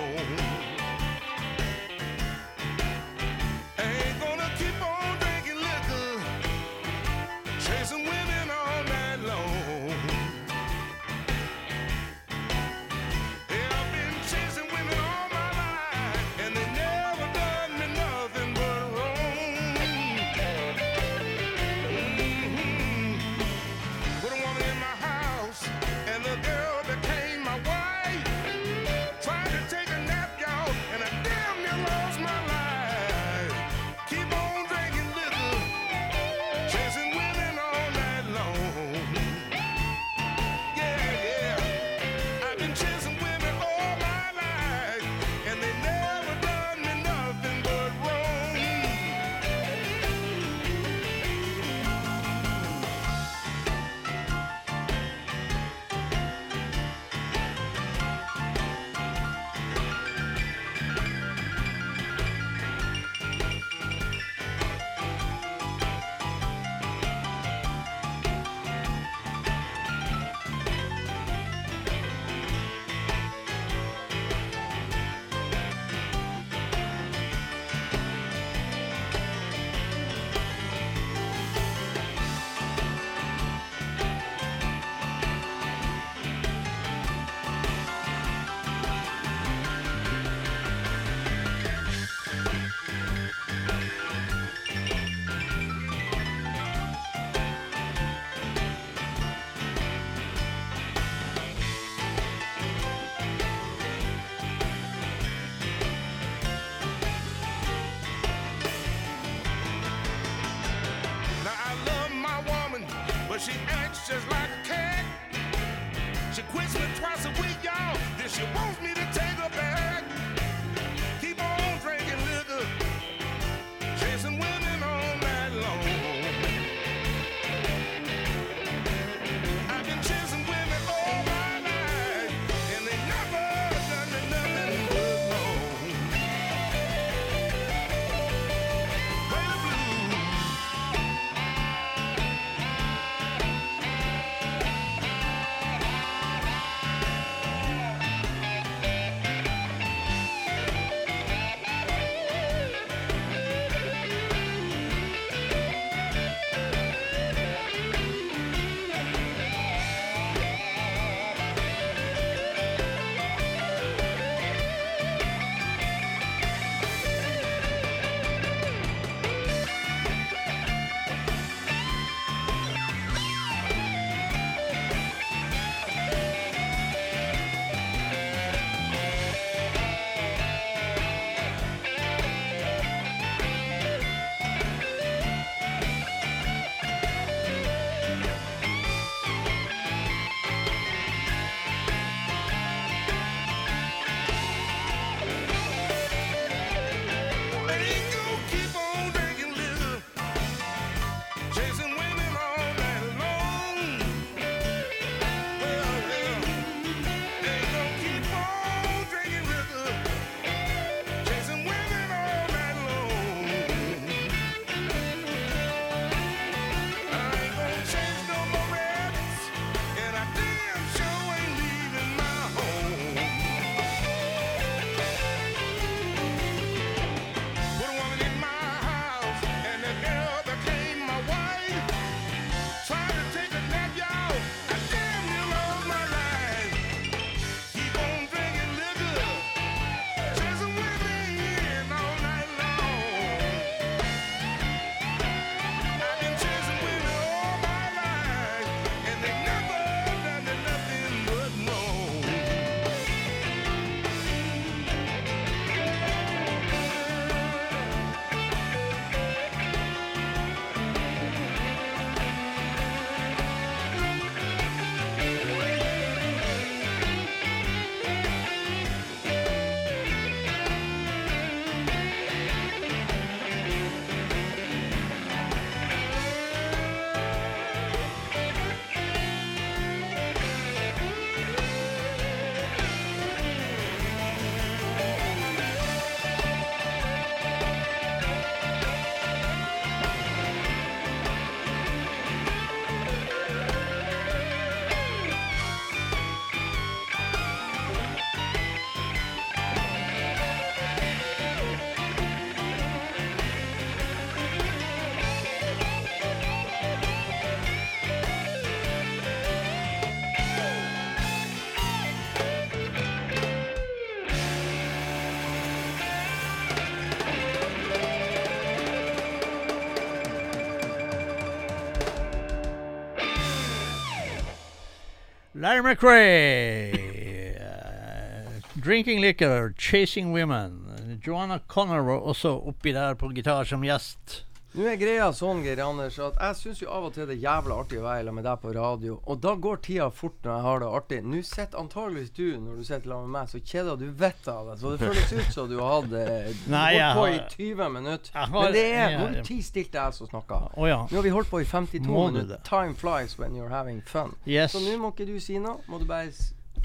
Speaker 2: Larry McRae. eh, drinking liquor, chasing women. Joanna Connor var også oppi der på gitar som gjest.
Speaker 1: Nå er greia sånn, Geir Anders, at jeg syns jo av og til det er jævla artig å være sammen med deg på radio. Og da går tida fort når jeg har det artig. Nå sitter antageligvis du, når du sitter sammen med meg, så kjeder du vettet av deg. Så det føles ut som du har hatt
Speaker 2: det
Speaker 1: holdt på i 20 minutter. Men det er
Speaker 2: når
Speaker 1: tid er
Speaker 2: ja.
Speaker 1: det ti stilt jeg som snakker.
Speaker 2: Oh, ja.
Speaker 1: Nå har vi holdt på i 52 minutter. Time flies when you're having fun.
Speaker 2: Yes.
Speaker 1: Så nå må ikke du si noe. Må du bare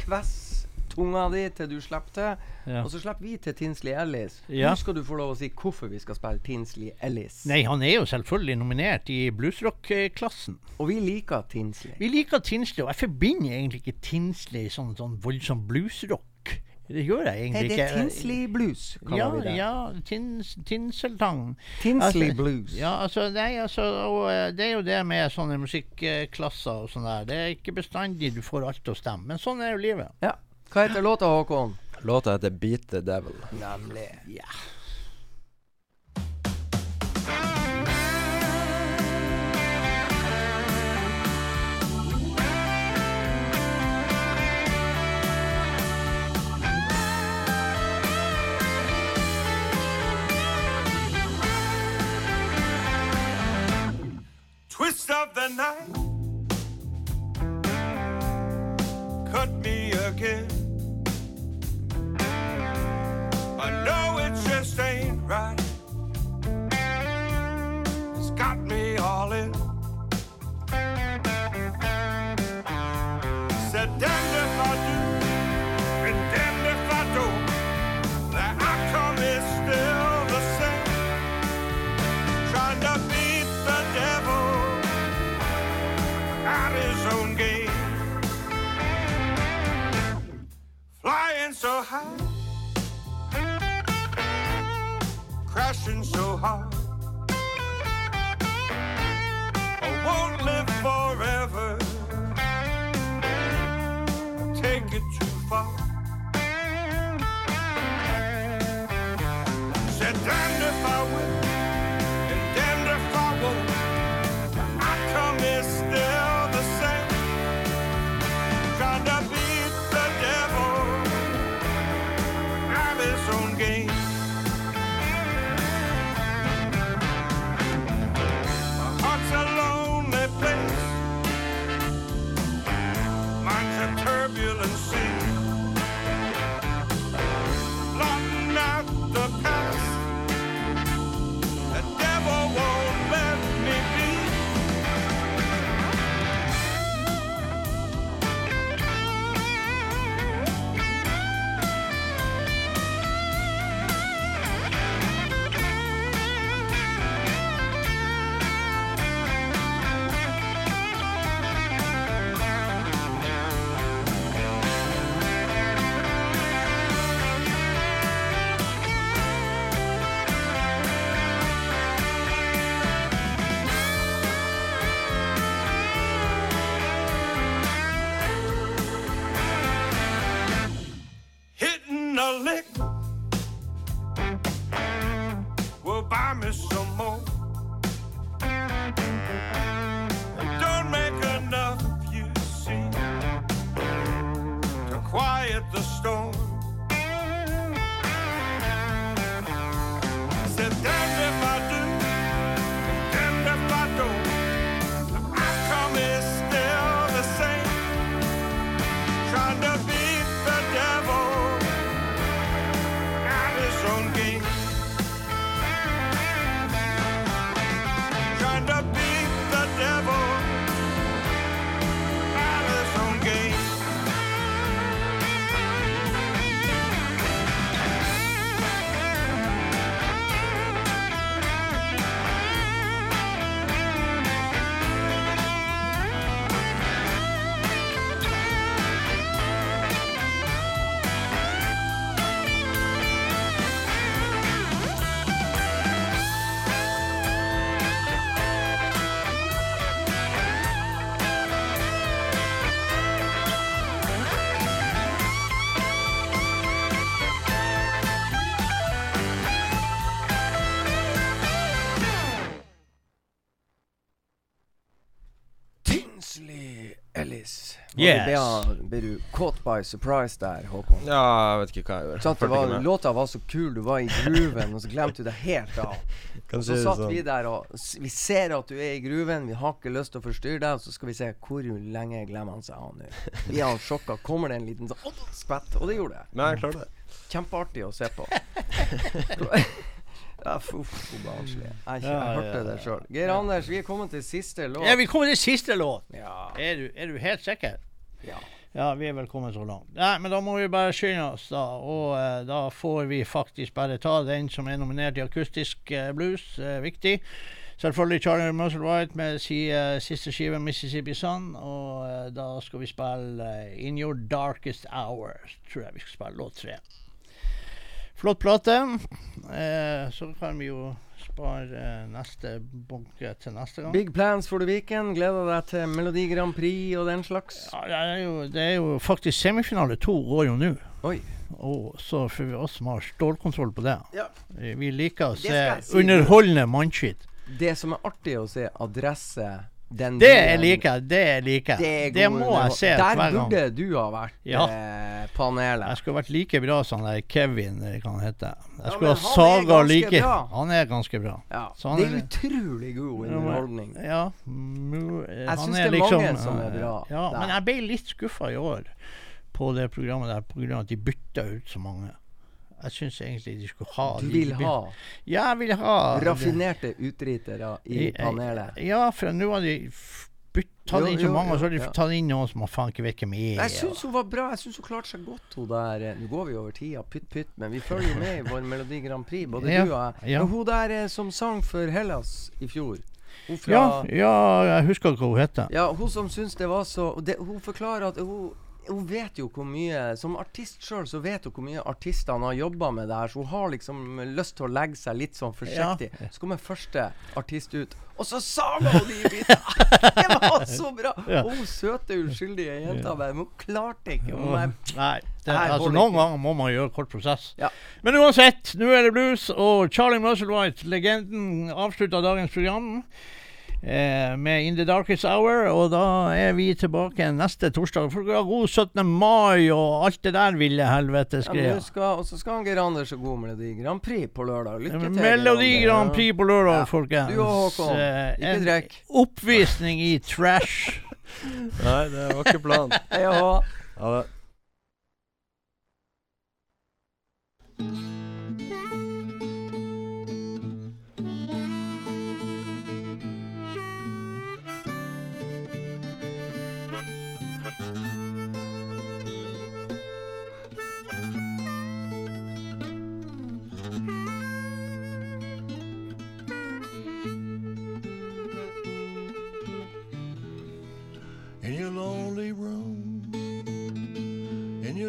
Speaker 1: kvesse tunga di til du slipper til.
Speaker 2: Ja.
Speaker 1: Og så slipper vi til Tinsley Ellis.
Speaker 2: Ja.
Speaker 1: Nå skal du få lov å si hvorfor vi skal spille Tinsley Ellis.
Speaker 2: Nei, han er jo selvfølgelig nominert i bluesrock-klassen.
Speaker 1: Og vi liker Tinsley.
Speaker 2: Vi liker Tinsley, og jeg forbinder egentlig ikke Tinsley sånn, sånn voldsom bluesrock. Det gjør jeg egentlig
Speaker 1: det
Speaker 2: ikke.
Speaker 1: er Tinsley Blues, kaller
Speaker 2: ja,
Speaker 1: vi det.
Speaker 2: Ja, tins, Tinseltang.
Speaker 1: Tinsley
Speaker 2: Altså,
Speaker 1: Blues.
Speaker 2: Ja, altså, nei, altså og, eh, Det er jo det med sånne musikklasser og sånn der. Det er ikke bestandig du får alt til å stemme, men sånn er jo livet.
Speaker 1: Ja. Hva heter låta, Håkon?
Speaker 3: Låta heter Beat the Devil.
Speaker 1: Nemlig.
Speaker 2: Ja.
Speaker 5: twist of the night
Speaker 2: Yes.
Speaker 1: du- Ble, ble du caught by surprise der, Håkon?
Speaker 3: Ja, jeg vet ikke hva jeg gjorde.
Speaker 1: Sånn, det var, låta var så kul, du var i grooven, og så glemte du det helt av.
Speaker 3: Kan
Speaker 1: Og så satt
Speaker 3: sånn.
Speaker 1: vi der, og vi ser at du er i grooven, vi har ikke lyst til å forstyrre deg, og så skal vi se hvor lenge glemmer han seg av nå. Vi er sjokka. Kommer det en liten sånn «Åh, skvett? Og det gjorde det.
Speaker 3: Nei, jeg klarer det.
Speaker 1: Kjempeartig å se på. ja, uff, barnslig. Jeg, jeg,
Speaker 2: Ja, ja,
Speaker 1: hørte det sjøl. Geir Anders, vi er kommet til siste låt.
Speaker 2: Ja, vi kommer til siste låt.
Speaker 1: Ja.
Speaker 2: Er du, er du helt sikker?
Speaker 1: Ja.
Speaker 2: Ja, vi er vel kommet så langt. Nei, men da må vi bare skynde oss, da. Og eh, da får vi faktisk bare ta den som er nominert i akustisk eh, blues. Eh, viktig. Selvfølgelig Charlie Musselwhite med sin eh, siste skive 'Mississippi Sun'. Og eh, da skal vi spille eh, 'In Your Darkest Hour'. Tror jeg vi skal spille låt tre. Flott plate. Så kan vi jo spare eh, neste bunke til neste gang.
Speaker 1: Big plans for the weekend. Gleder deg til Melodi Grand Prix og den slags?
Speaker 2: Ja, det er, jo, det er jo faktisk semifinale to går jo nå.
Speaker 1: Oi.
Speaker 2: Og så for oss som har stålkontroll på det.
Speaker 1: Ja.
Speaker 2: Vi liker å se
Speaker 1: si.
Speaker 2: underholdende mannskitt.
Speaker 1: Det som er artig å se, adresse den
Speaker 2: Det jeg liker det jeg liker.
Speaker 1: Det,
Speaker 2: Det, må jeg se
Speaker 1: Der
Speaker 2: hver gang.
Speaker 1: burde du ha vært
Speaker 2: Ja.
Speaker 1: eh, panelet.
Speaker 2: Jeg skulle vært like bra som han der Kevin, eller hva han heter. Jeg skulle
Speaker 1: ja,
Speaker 2: ha saga like
Speaker 1: bra.
Speaker 2: Han er ganske bra.
Speaker 1: Ja. Det er
Speaker 2: er-
Speaker 1: utrolig god underholdning.
Speaker 2: Ja. Eh, han
Speaker 1: synes
Speaker 2: er
Speaker 1: det er
Speaker 2: liksom,
Speaker 1: mange som er
Speaker 2: eh,
Speaker 1: bra
Speaker 2: Ja,
Speaker 1: der.
Speaker 2: men jeg ble litt skuffa i år på det programmet der pga. at de bytta ut så mange. Jeg syns egentlig de skulle ha
Speaker 1: Du vil ha
Speaker 2: Ja, jeg vil ha
Speaker 1: raffinerte utritere i panelet.
Speaker 2: Ja, for nå har de tatt inn så mange, og så har de tatt inn noen som man faen ikke vet hvem er.
Speaker 1: Jeg syns hun var bra. Jeg syns hun klarte seg godt, hun der. eh, Nå går vi over tida, pytt pytt, men vi følger jo med i vår Melodi Grand Prix, både
Speaker 2: Ja,
Speaker 1: du og jeg.
Speaker 2: ja.
Speaker 1: Hun der eh, som sang for Hellas i fjor fra
Speaker 2: ja, ja, jeg husker ikke hva hun heter.
Speaker 1: Ja, hun som syns det var så det, Hun forklarer at hun hun vet jo hvor mye Som artist sjøl så vet hun hvor mye artistene har jobba med det her, så hun har liksom lyst til å legge seg litt sånn forsiktig. Så kommer første artist ut, og så saga hun de bitene! Det var så bra!
Speaker 2: Ja.
Speaker 1: Og hun søte, uskyldige jenta men Hun klarte ikke. Hun er,
Speaker 2: Nei, det, altså noen ganger må man gjøre kort prosess.
Speaker 1: Ja.
Speaker 2: Men uansett, nå er det blues, og Charlie Musselwhite, legenden, avslutta dagens program. Eh, med In the Darkest Hour, og da er vi tilbake neste torsdag. For ha god 17. mai og alt det der ville helvetes greia.
Speaker 1: og så skal han Geir Anders ha god Melodi Grand Prix på lørdag. Lykke til.
Speaker 2: Melodi Grand Prix på lørdag,
Speaker 1: Ja.
Speaker 2: folkens.
Speaker 1: Du og Håkon,
Speaker 2: Eh,
Speaker 1: ikke
Speaker 2: en
Speaker 1: drikk.
Speaker 2: Oppvisning i trash.
Speaker 3: Nei, det var ikke planen.
Speaker 1: Hei og hå.
Speaker 3: Ha det.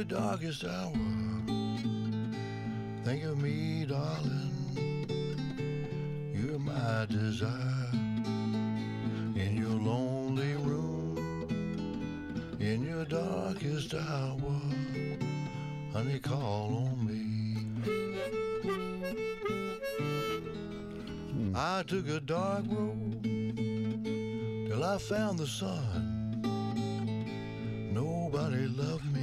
Speaker 8: Darkest hour. Think of me, darling. You're my desire. In your lonely room, in your darkest hour, honey, call on me. Hmm. I took a dark road till I found the sun. Nobody loved me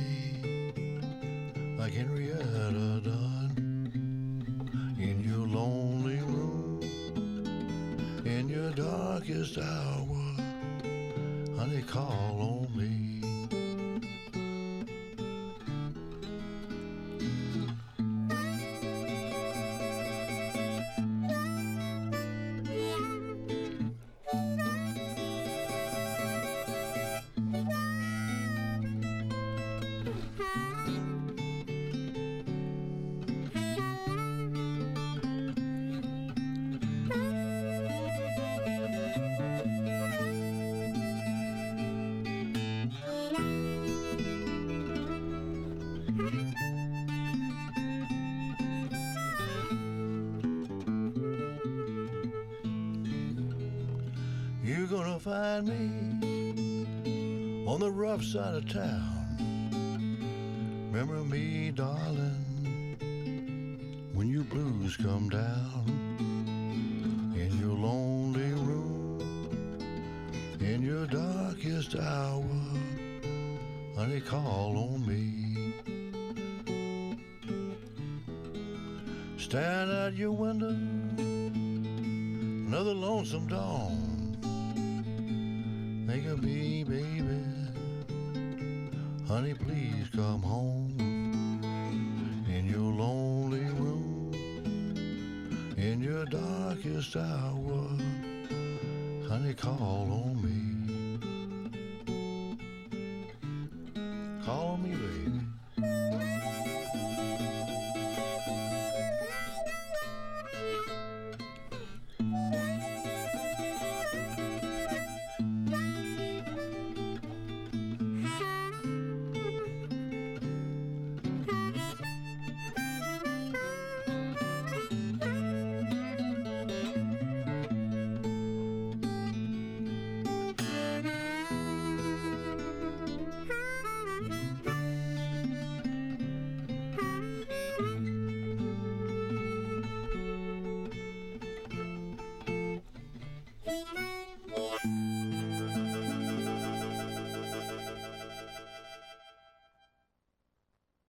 Speaker 8: Henrietta done. In your lonely room, in your darkest hour, honey, call on find me on the rough side of town. Remember me, darling, when your blues come down in your lonely room, in your darkest hour. honey, call on me. Stand at your window, another lonesome dawn.